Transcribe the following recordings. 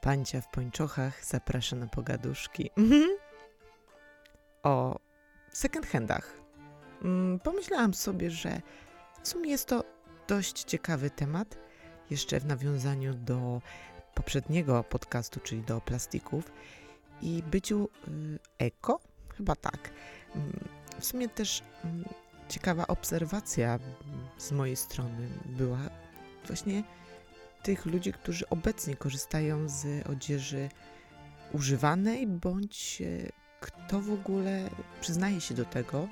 Pancia w pończochach zaprasza na pogaduszki. O second handach. Mm, pomyślałam sobie, że w sumie jest to dość ciekawy temat. Jeszcze w nawiązaniu do poprzedniego podcastu, czyli do plastików i byciu y, eko, chyba tak. Mm, w sumie też mm, ciekawa obserwacja z mojej strony była właśnie tych ludzi, którzy obecnie korzystają z odzieży używanej, bądź e, kto w ogóle przyznaje się do tego,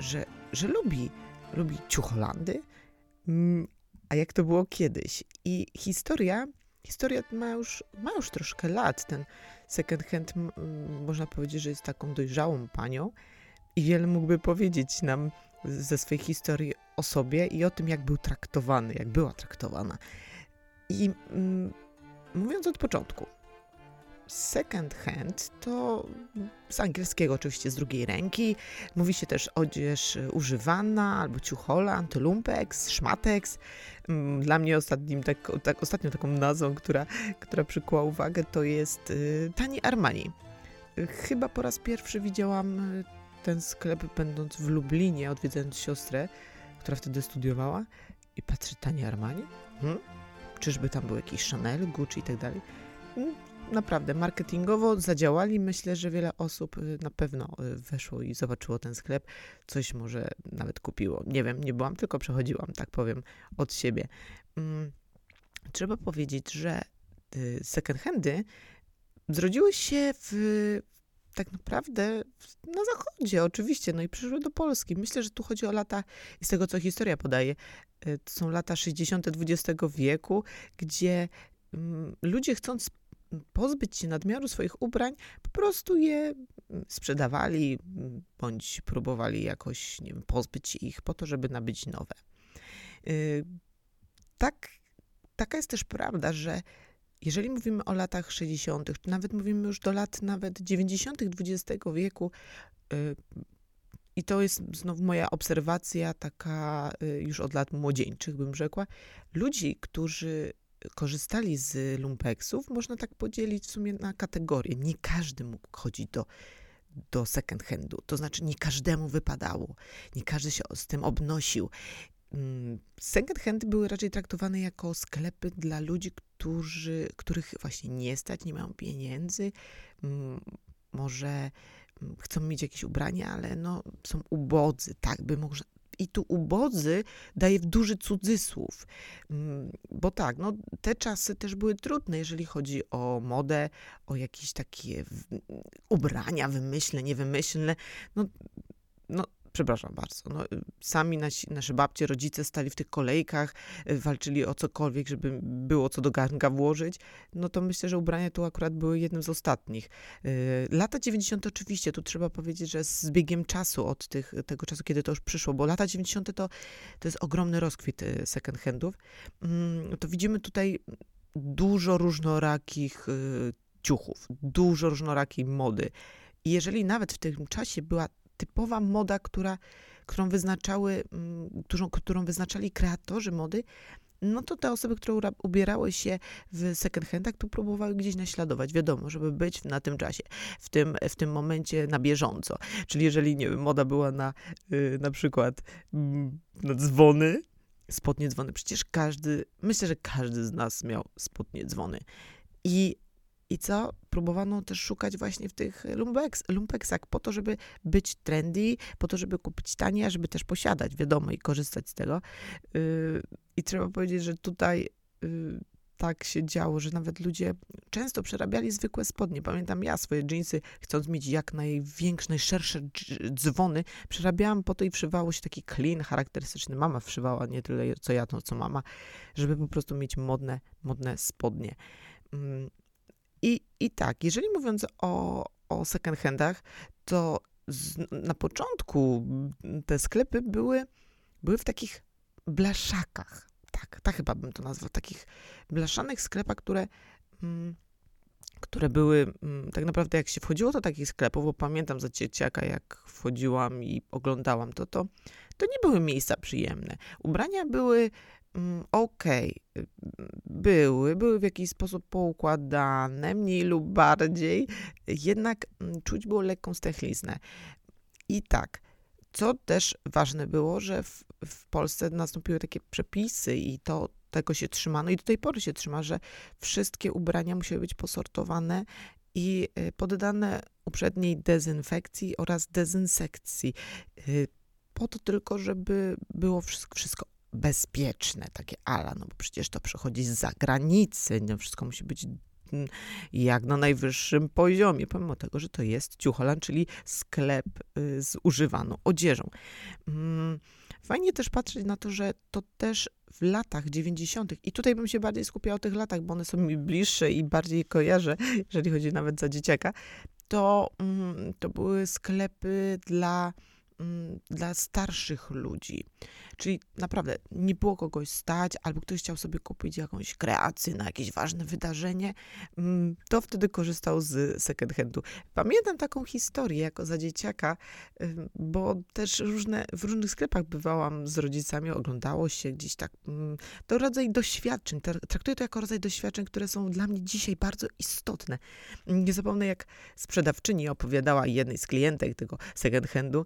że, że lubi, lubi ciucholandy, mm, a jak to było kiedyś. I historia, historia ma już, ma już troszkę lat. Ten second hand, można powiedzieć, że jest taką dojrzałą panią i wiele mógłby powiedzieć nam ze swojej historii o sobie i o tym, jak był traktowany, jak była traktowana. I mm, mówiąc od początku, second hand to z angielskiego oczywiście z drugiej ręki. Mówi się też odzież używana albo ciuchola, lumpex, szmatex. Mm, dla mnie ostatnim, tak, tak, ostatnią taką nazwą, która, która przykuła uwagę, to jest y, Tani Armani. Chyba po raz pierwszy widziałam y, ten sklep będąc w Lublinie, odwiedzając siostrę, która wtedy studiowała i patrzy Tani Armani. Hmm? Czyżby tam był jakiś Chanel, Gucci i tak dalej? Hmm, naprawdę, marketingowo zadziałali. Myślę, że wiele osób y, na pewno y, weszło i zobaczyło ten sklep. Coś może nawet kupiło. Nie wiem, nie byłam, tylko przechodziłam, tak powiem, od siebie. Hmm, trzeba powiedzieć, że y, second handy zrodziły się w, tak naprawdę na zachodzie, oczywiście, no i przyszły do Polski. Myślę, że tu chodzi o lata, i z tego co historia podaje, e, to są lata 60. XX wieku, gdzie mm, ludzie chcąc pozbyć się nadmiaru swoich ubrań, po prostu je mm, sprzedawali, mm, bądź próbowali jakoś, nie wiem, pozbyć się ich po to, żeby nabyć nowe. Y, tak, taka jest też prawda, że jeżeli mówimy o latach 60., czy nawet mówimy już do lat nawet 90. XX wieku, y, i to jest znowu moja obserwacja taka y, już od lat młodzieńczych, bym rzekła, ludzi, którzy korzystali z lumpeksów, można tak podzielić w sumie na kategorie. Nie każdy mógł chodzić do, do second handu, to znaczy nie każdemu wypadało, nie każdy się z tym obnosił. Mm, second handy były raczej traktowane jako sklepy dla ludzi, którzy, których właśnie nie stać, nie mają pieniędzy, mm, może mm, chcą mieć jakieś ubrania, ale no, są ubodzy, tak by można. I tu ubodzy daje w duży cudzysłów, bo tak, no, te czasy też były trudne, jeżeli chodzi o modę, o jakieś takie ubrania wymyślne, niewymyślne. No, no przepraszam bardzo, no, sami nasi, nasze babcie, rodzice stali w tych kolejkach, y, walczyli o cokolwiek, żeby było co do garnka włożyć, no to myślę, że ubrania tu akurat były jednym z ostatnich. Y, lata 90 oczywiście, tu trzeba powiedzieć, że z biegiem czasu od tych, tego czasu, kiedy to już przyszło, bo lata 90 to, to jest ogromny rozkwit y, second handów, mm, to widzimy tutaj dużo różnorakich ciuchów, dużo różnorakiej mody. I jeżeli nawet w tym czasie była typowa moda, która, którą wyznaczały, mm, którą, którą wyznaczali kreatorzy mody, no to te osoby, które ubierały się w second handach, to próbowały gdzieś naśladować, wiadomo, żeby być na tym czasie, w tym, w tym momencie na bieżąco. Czyli jeżeli, nie wiem, moda była na yy, na przykład yy, na dzwony, spodnie dzwony, przecież każdy, myślę, że każdy z nas miał spodnie dzwony. I i co? Próbowano też szukać właśnie w tych lumpex, lumpeksach po to, żeby być trendy, po to, żeby kupić tanie, a żeby też posiadać, wiadomo, i korzystać z tego. Yy, I trzeba powiedzieć, że tutaj yy, tak się działo, że nawet ludzie często przerabiali zwykłe spodnie. Pamiętam ja swoje dżinsy, chcąc mieć jak największe, najszersze dzwony, przerabiałam po to i wszywało się taki clean charakterystyczny. Mama wszywała, nie tyle co ja, to co mama, żeby po prostu mieć modne, modne spodnie. I, I tak, jeżeli mówiąc o, o second handach, to z, na początku te sklepy były, były w takich blaszakach. Tak, tak chyba bym to nazwał. Takich blaszanych sklepach, które, mm, które były mm, tak naprawdę jak się wchodziło do takich sklepów, bo pamiętam za dzieciaka, jak wchodziłam i oglądałam to, to, to nie były miejsca przyjemne. Ubrania były okej, okay, były, były w jakiś sposób poukładane, mniej lub bardziej, jednak mm, czuć było lekką stęchliznę. I tak, co też ważne było, że w, w Polsce nastąpiły takie przepisy i to tego się trzymano i do tej pory się trzyma, że wszystkie ubrania musiały być posortowane i y, poddane uprzedniej dezynfekcji oraz dezynsekcji. Y, po to tylko, żeby było wszystko, wszystko bezpieczne, takie ala, no bo przecież to przychodzi z zagranicy, no wszystko musi być mm, jak na najwyższym poziomie, pomimo tego, że to jest Ciucholan, czyli sklep y, z używaną odzieżą. Mm, fajnie też patrzeć na to, że to też w latach 90. i tutaj bym się bardziej skupiała o tych latach, bo one są mi bliższe i bardziej kojarzę, jeżeli chodzi nawet za dzieciaka, to, mm, to były sklepy dla dla starszych ludzi. Czyli naprawdę nie było kogoś stać, albo ktoś chciał sobie kupić jakąś kreację na jakieś ważne wydarzenie, mm, to wtedy korzystał z second handu. Pamiętam taką historię jako za dzieciaka, bo też różne, w różnych sklepach bywałam z rodzicami, oglądało się gdzieś tak. Mm, to rodzaj doświadczeń. Traktuję to jako rodzaj doświadczeń, które są dla mnie dzisiaj bardzo istotne. Nie zapomnę, jak sprzedawczyni opowiadała jednej z klientek tego second handu,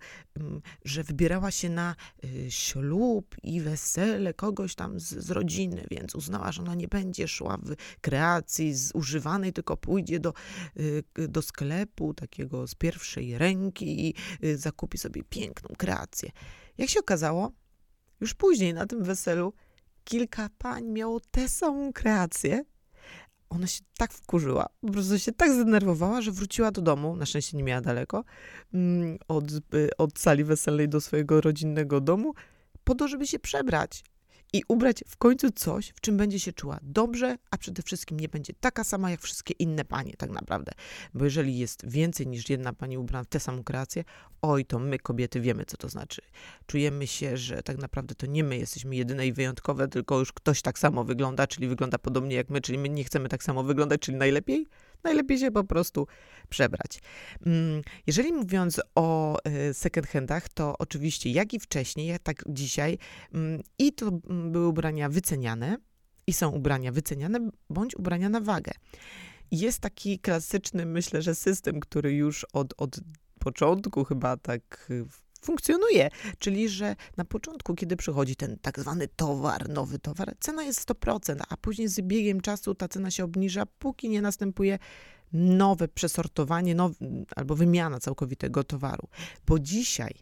że wybierała się na y, ślub i wesele kogoś tam z, z rodziny, więc uznała, że ona nie będzie szła w kreacji zużywanej, tylko pójdzie do, y, do sklepu takiego z pierwszej ręki i y, zakupi sobie piękną kreację. Jak się okazało, już później na tym weselu kilka pań miało tę samą kreację, ona się tak wkurzyła, po prostu się tak zdenerwowała, że wróciła do domu, na szczęście nie miała daleko, mm, od, y, od sali weselnej do swojego rodzinnego domu, po to, żeby się przebrać i ubrać w końcu coś, w czym będzie się czuła dobrze, a przede wszystkim nie będzie taka sama jak wszystkie inne panie, tak naprawdę. Bo jeżeli jest więcej niż jedna pani ubrana w tę samą kreację, oj, to my kobiety wiemy, co to znaczy. Czujemy się, że tak naprawdę to nie my jesteśmy jedyne i wyjątkowe, tylko już ktoś tak samo wygląda, czyli wygląda podobnie jak my, czyli my nie chcemy tak samo wyglądać, czyli najlepiej najlepiej się po prostu przebrać. Mm, jeżeli mówiąc o e, second handach, to oczywiście jak i wcześniej, jak tak dzisiaj, mm, i to mm, były ubrania wyceniane, i są ubrania wyceniane, bądź ubrania na wagę. Jest taki klasyczny, myślę, że system, który już od, od początku chyba tak funkcjonuje, czyli że na początku, kiedy przychodzi ten tak zwany towar, nowy towar, cena jest 100%, a później z biegiem czasu ta cena się obniża, póki nie następuje nowe przesortowanie albo wymiana całkowitego towaru. Bo dzisiaj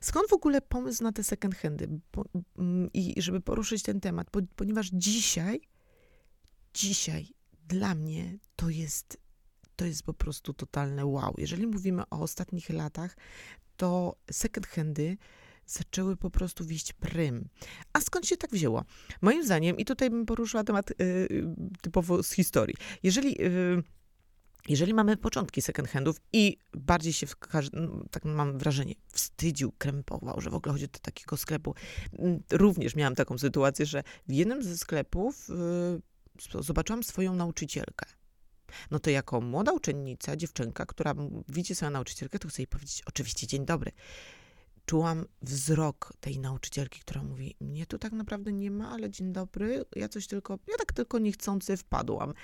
Skąd w ogóle pomysł na te second handy? Mm, I żeby poruszyć ten temat, ponieważ dzisiaj, dzisiaj dla mnie to jest, to jest po prostu totalne wow. Jeżeli mówimy o ostatnich latach, to second handy zaczęły po prostu wieść prym. A skąd się tak wzięło? Moim zdaniem, i tutaj bym poruszyła temat y, typowo z historii. Jeżeli y, jeżeli mamy początki second handów i bardziej się, tak mam wrażenie, wstydził, krępował, że w ogóle chodzi do takiego sklepu. Również miałam taką sytuację, że w jednym ze sklepów y, zobaczyłam swoją nauczycielkę. No to jako młoda uczennica, dziewczynka, która widzi swoją nauczycielkę, to chce jej powiedzieć oczywiście dzień dobry. Czułam wzrok tej nauczycielki, która mówi, mnie tu tak naprawdę nie ma, ale dzień dobry, ja coś tylko, ja tak tylko niechcący wpadłam.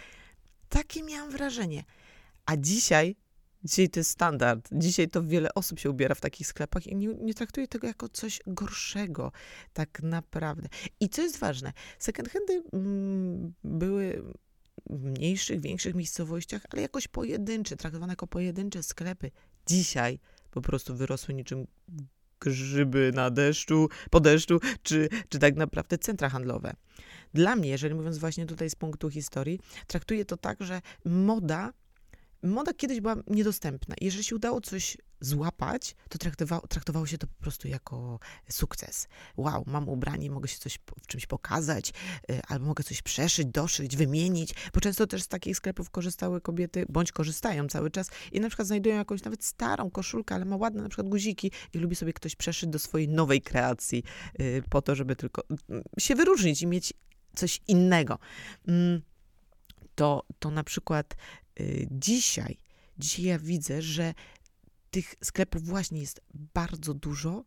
Takie miałam wrażenie. A dzisiaj, dzisiaj to jest standard. Dzisiaj to wiele osób się ubiera w takich sklepach i nie, nie traktuje tego jako coś gorszego, tak naprawdę. I co jest ważne, second handy mm, były w mniejszych, większych miejscowościach, ale jakoś pojedyncze, traktowane jako pojedyncze sklepy. Dzisiaj po prostu wyrosły niczym grzyby na deszczu, po deszczu, czy, czy tak naprawdę centra handlowe. Dla mnie, jeżeli mówiąc właśnie tutaj z punktu historii, traktuję to tak, że moda moda kiedyś była niedostępna. Jeżeli się udało coś złapać, to traktowało, traktowało się to po prostu jako sukces. Wow, mam ubranie, mogę się coś w czymś pokazać, y, albo mogę coś przeszyć, doszyć, wymienić, bo często też z takich sklepów korzystały kobiety, bądź korzystają cały czas i na przykład znajdują jakąś nawet starą koszulkę, ale ma ładne na przykład guziki i lubi sobie ktoś przeszyć do swojej nowej kreacji y, po to, żeby tylko mm, się wyróżnić i mieć coś innego. Mm, to, to na przykład dzisiaj, dzisiaj ja widzę, że tych sklepów właśnie jest bardzo dużo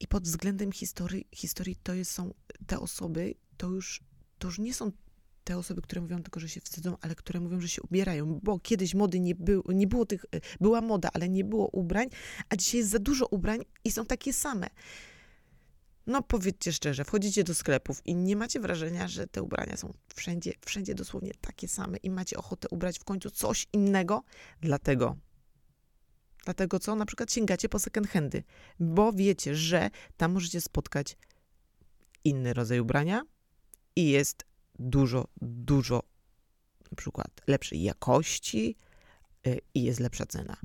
I pod względem historii, historii to jest, są te osoby, to już, to już nie są te osoby, które mówią tylko, że się wstydzą, ale które mówią, że się ubierają, bo kiedyś mody nie, był, nie było tych, była moda, ale nie było ubrań, a dzisiaj jest za dużo ubrań i są takie same. No powiedzcie szczerze, wchodzicie do sklepów i nie macie wrażenia, że te ubrania są wszędzie, wszędzie dosłownie takie same i macie ochotę ubrać w końcu coś innego? Dlatego Dlatego co? Na przykład sięgacie po second handy, bo wiecie, że tam możecie spotkać inny rodzaj ubrania i jest dużo, dużo na przykład lepszej jakości y, i jest lepsza cena.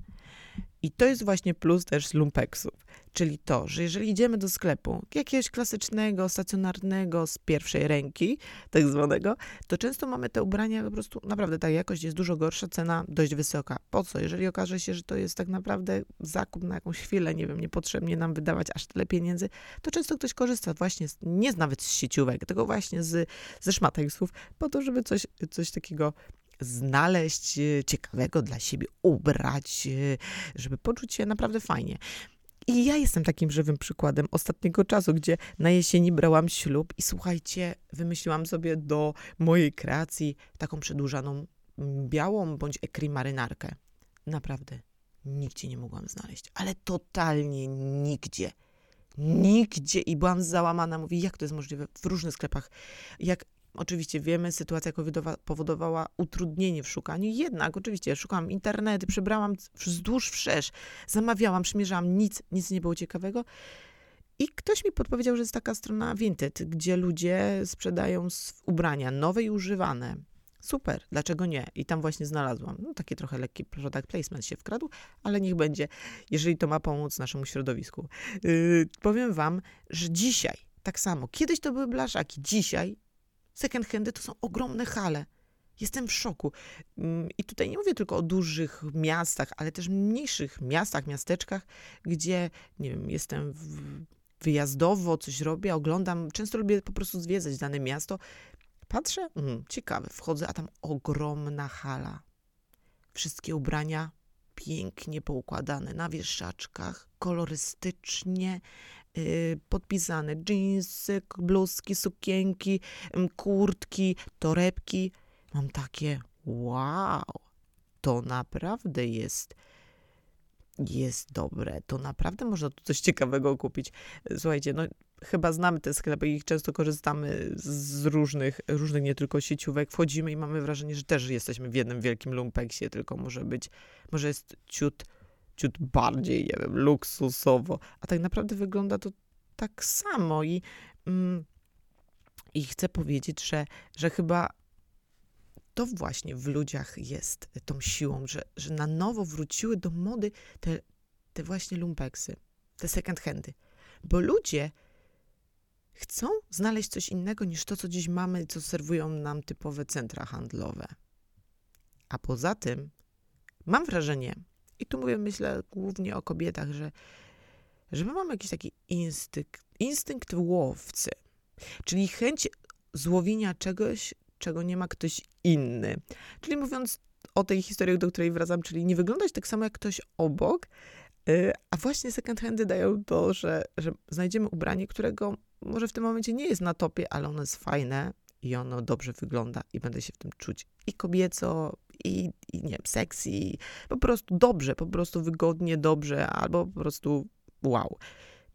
I to jest właśnie plus też lumpeksów, czyli to, że jeżeli idziemy do sklepu jakiegoś klasycznego, stacjonarnego, z pierwszej ręki, tak zwanego, to często mamy te ubrania po prostu, naprawdę ta jakość jest dużo gorsza, cena dość wysoka. Po co? Jeżeli okaże się, że to jest tak naprawdę zakup na jakąś chwilę, nie wiem, niepotrzebnie nam wydawać aż tyle pieniędzy, to często ktoś korzysta właśnie, z, nie nawet z sieciówek, tylko właśnie z, ze szmateksów, po to, żeby coś, coś takiego znaleźć e, ciekawego dla siebie, ubrać, e, żeby poczuć się naprawdę fajnie. I ja jestem takim żywym przykładem ostatniego czasu, gdzie na jesieni brałam ślub i słuchajcie, wymyśliłam sobie do mojej kreacji taką przedłużaną białą bądź ekry marynarkę. Naprawdę, nigdzie nie mogłam znaleźć, ale totalnie nigdzie. Nigdzie i byłam załamana. Mówi, jak to jest możliwe w różnych sklepach. Jak Oczywiście wiemy, sytuacja covidowa powodowała utrudnienie w szukaniu, jednak oczywiście szukałam internety, przebrałam wzdłuż wszerz, zamawiałam, przymierzałam, nic, nic nie było ciekawego. I ktoś mi podpowiedział, że jest taka strona Vinted, gdzie ludzie sprzedają ubrania nowe i używane. Super, dlaczego nie? I tam właśnie znalazłam. No, taki trochę lekki product placement się wkradł, ale niech będzie, jeżeli to ma pomóc naszemu środowisku. Yy, powiem wam, że dzisiaj tak samo, kiedyś to były blaszaki, dzisiaj second handy to są ogromne hale. Jestem w szoku. Mm, I tutaj nie mówię tylko o dużych miastach, ale też mniejszych miastach, miasteczkach, gdzie, nie wiem, jestem wyjazdowo, coś robię, oglądam. Często lubię po prostu zwiedzać dane miasto. Patrzę, mm, ciekawe, wchodzę, a tam ogromna hala. Wszystkie ubrania pięknie poukładane na wieszaczkach, kolorystycznie, podpisane jeansy, bluzki, sukienki, kurtki, torebki. Mam takie, wow, to naprawdę jest jest dobre, to naprawdę można tu coś ciekawego kupić. Słuchajcie, no chyba znamy te sklepy i często korzystamy z różnych, różnych nie tylko sieciówek. Wchodzimy i mamy wrażenie, że też jesteśmy w jednym wielkim lumpeksie, tylko może być, może jest ciut ciut bardziej, nie wiem, luksusowo, a tak naprawdę wygląda to tak samo i, mm, i chcę powiedzieć, że, że chyba to właśnie w ludziach jest tą siłą, że, że na nowo wróciły do mody te, te właśnie lumpeksy, te second handy, bo ludzie chcą znaleźć coś innego niż to, co dziś mamy, co serwują nam typowe centra handlowe. A poza tym mam wrażenie, i tu mówię, myślę głównie o kobietach, że, że my mamy jakiś taki instynkt, instynkt łowcy, czyli chęć złowienia czegoś, czego nie ma ktoś inny. Czyli mówiąc o tej historii, do której wracam, czyli nie wyglądać tak samo jak ktoś obok, y, a właśnie second handy dają to, że, że znajdziemy ubranie, którego może w tym momencie nie jest na topie, ale ono jest fajne i ono dobrze wygląda i będę się w tym czuć i kobieco, i, i nie wiem, sexy, po prostu dobrze, po prostu wygodnie, dobrze, albo po prostu wow.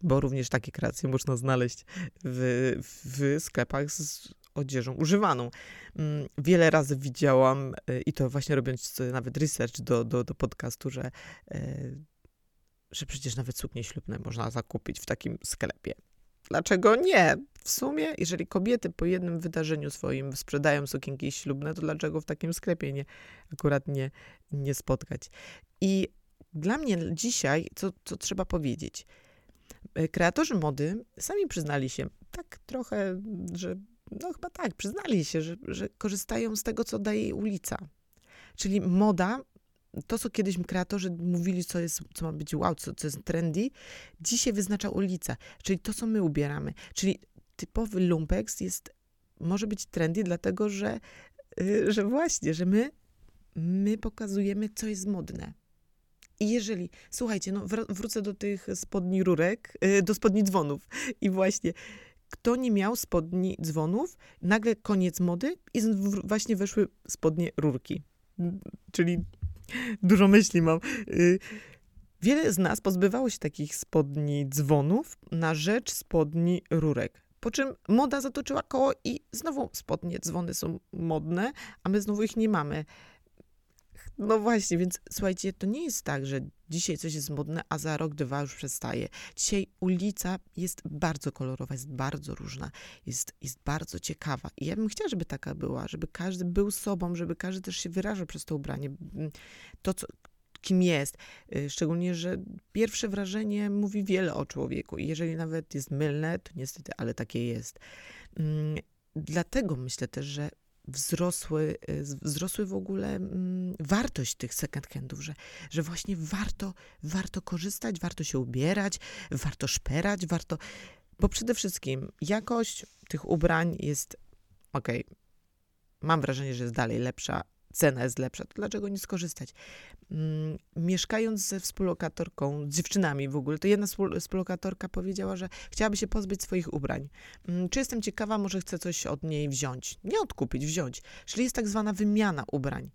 Bo również takie kreacje można znaleźć w, w sklepach z odzieżą używaną. Mm, wiele razy widziałam, y, i to właśnie robiąc nawet research do, do, do podcastu, że, y, że przecież nawet suknie ślubne można zakupić w takim sklepie. Dlaczego nie? W sumie, jeżeli kobiety po jednym wydarzeniu swoim sprzedają sukienki ślubne, to dlaczego w takim sklepie nie, akurat nie, nie spotkać? I dla mnie dzisiaj, co, co trzeba powiedzieć, e, kreatorzy mody sami przyznali się, tak trochę, że no chyba tak, przyznali się, że, że korzystają z tego, co daje ulica. Czyli moda, to co kiedyś kreatorzy mówili, co, jest, co ma być wow, co, co jest trendy, dzisiaj wyznacza ulica. Czyli to, co my ubieramy. Czyli typowy lumpex jest, może być trendy, dlatego że, y, że właśnie, że my, my pokazujemy, co jest modne. I jeżeli, słuchajcie, no wrócę do tych spodni rurek, yy, do spodni dzwonów. I właśnie, kto nie miał spodni dzwonów, nagle koniec mody i właśnie weszły spodnie rurki. Czyli dużo myśli mam. Yy, wiele z nas pozbywało się takich spodni dzwonów na rzecz spodni rurek. Po czym moda zatoczyła koło i znowu spodnie dzwony są modne, a my znowu ich nie mamy. No właśnie, więc słuchajcie, to nie jest tak, że dzisiaj coś jest modne, a za rok, dwa już przestaje. Dzisiaj ulica jest bardzo kolorowa, jest bardzo różna, jest, jest bardzo ciekawa. I ja bym chciała, żeby taka była, żeby każdy był sobą, żeby każdy też się wyrażał przez to ubranie. To, co, kim jest. Y, szczególnie, że pierwsze wrażenie mówi wiele o człowieku. I jeżeli nawet jest mylne, to niestety, ale takie jest. Mm, dlatego myślę też, że wzrosły, y, wzrosły w ogóle mm, wartość tych second handów, że, że właśnie warto, warto korzystać, warto się ubierać, warto szperać, warto, bo przede wszystkim jakość tych ubrań jest, okej, okay, mam wrażenie, że jest dalej lepsza, cena jest lepsza, to dlaczego nie skorzystać? Mm, mieszkając ze współlokatorką, z dziewczynami w ogóle, to jedna współlokatorka powiedziała, że chciałaby się pozbyć swoich ubrań. Mm, czy jestem ciekawa, może chcę coś od niej wziąć? Nie odkupić, wziąć. Czyli jest tak zwana wymiana ubrań.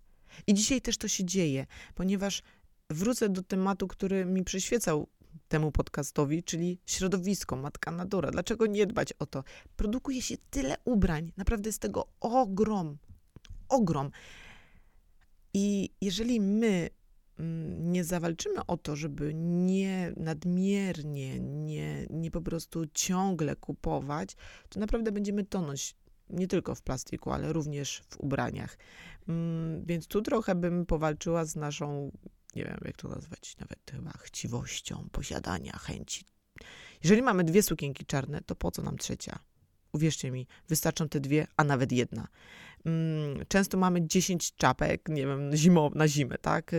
I dzisiaj też to się dzieje, ponieważ wrócę do tematu, który mi przyświecał temu podcastowi, czyli środowisko, matka natura. Dlaczego nie dbać o to? Produkuje się tyle ubrań, naprawdę jest tego ogrom, ogrom. I jeżeli my mm, nie zawalczymy o to, żeby nie nadmiernie, nie, nie po prostu ciągle kupować, to naprawdę będziemy tonąć nie tylko w plastiku, ale również w ubraniach. Mm, więc tu trochę bym powalczyła z naszą, nie wiem jak to nazwać, nawet chyba chciwością posiadania, chęci. Jeżeli mamy dwie sukienki czarne, to po co nam trzecia? Uwierzcie mi, wystarczą te dwie, a nawet jedna. Mm, często mamy 10 czapek, nie wiem, zimo, na zimę, tak? Y,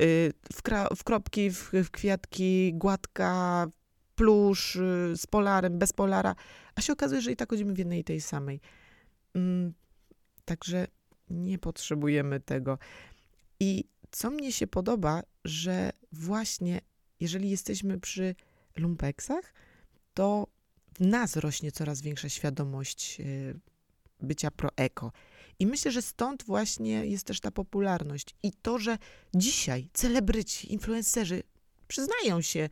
y, w, w kropki, w, w kwiatki, gładka, plusz, y, z polarem, bez polara, a się okazuje, że i tak chodzimy w jednej i tej samej. Mm, także nie potrzebujemy tego. I co mnie się podoba, że właśnie jeżeli jesteśmy przy lumpeksach, to w nas rośnie coraz większa świadomość bycia pro-eko. I myślę, że stąd właśnie jest też ta popularność. I to, że dzisiaj celebryci, influencerzy przyznają się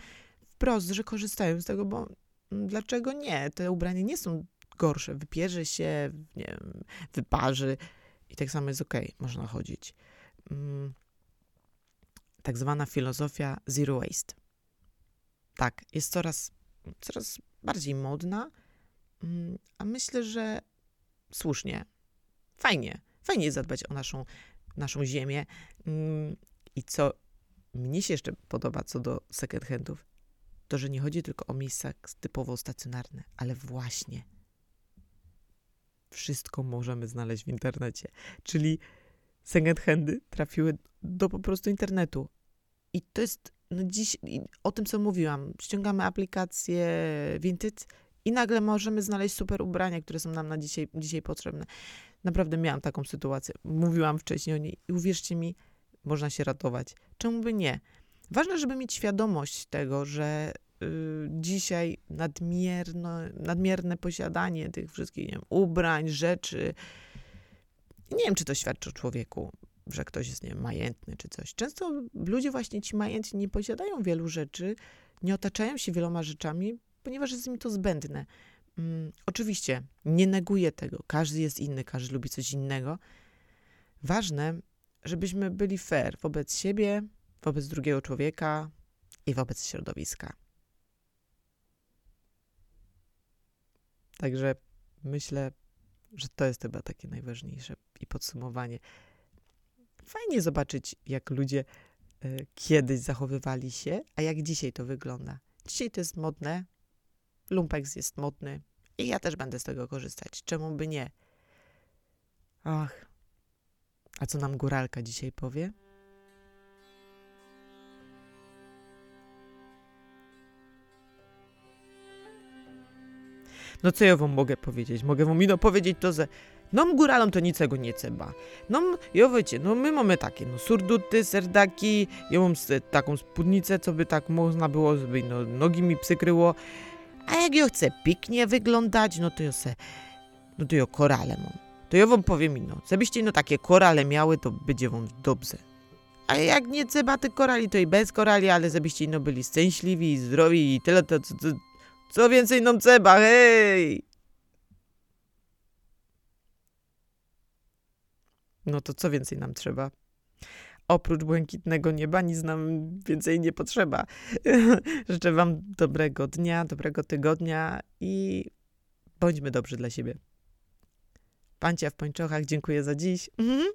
wprost, że korzystają z tego, bo dlaczego nie? Te ubrania nie są gorsze. Wypierze się, nie wiem, wyparzy i tak samo jest ok, można chodzić. Mm, tak zwana filozofia zero waste. Tak, jest coraz, coraz bardziej modna, mm, a myślę, że słusznie. Fajnie. Fajnie zadbać o naszą, naszą ziemię. Mm, I co mnie się jeszcze podoba co do second handów, to że nie chodzi tylko o miejsca typowo stacjonarne, ale właśnie wszystko możemy znaleźć w internecie. Czyli second handy trafiły do po prostu internetu. I to jest no dziś, o tym co mówiłam, ściągamy aplikację Vinted i nagle możemy znaleźć super ubrania, które są nam na dzisiaj, dzisiaj potrzebne. Naprawdę miałam taką sytuację. Mówiłam wcześniej o niej i uwierzcie mi, można się ratować. Czemu by nie? Ważne, żeby mieć świadomość tego, że y, dzisiaj nadmierno, nadmierne posiadanie tych wszystkich nie wiem, ubrań, rzeczy, nie wiem, czy to świadczy o człowieku, że ktoś jest nie wiem, majętny czy coś. Często ludzie właśnie ci majętni nie posiadają wielu rzeczy, nie otaczają się wieloma rzeczami, ponieważ jest mi to zbędne. Mm, oczywiście nie neguję tego. Każdy jest inny, każdy lubi coś innego. Ważne, żebyśmy byli fair wobec siebie, wobec drugiego człowieka i wobec środowiska. Także myślę, że to jest chyba takie najważniejsze i podsumowanie. Fajnie zobaczyć, jak ludzie y, kiedyś zachowywali się, a jak dzisiaj to wygląda. Dzisiaj to jest modne, Lumpeks jest modny i ja też będę z tego korzystać. Czemu by nie? Ach, a co nam góralka dzisiaj powie? No co ja wam mogę powiedzieć? Mogę wam ino powiedzieć to, że no góralom to niczego nie trzeba. No ja wiecie, no my mamy takie, no surduty, serdaki, ja mam taką spódnicę, co by tak można było, żeby no, nogi mi przykryło. A jak ja chcę pięknie wyglądać, no to ja se, no to ja korale mam. To ja wam powiem ino, żebyście no takie korale miały, to będzie wam dobrze. A jak nie trzeba tych korali, to i bez korali, ale żebyście ino byli szczęśliwi i zdrowi i tyle, to co, co, co więcej nam trzeba, hej! No to co więcej nam trzeba? Oprócz błękitnego nieba nic nam więcej nie potrzeba. Życzę Wam dobrego dnia, dobrego tygodnia i bądźmy dobrzy dla siebie. Pancia w pończochach, dziękuję za dziś. Mhm.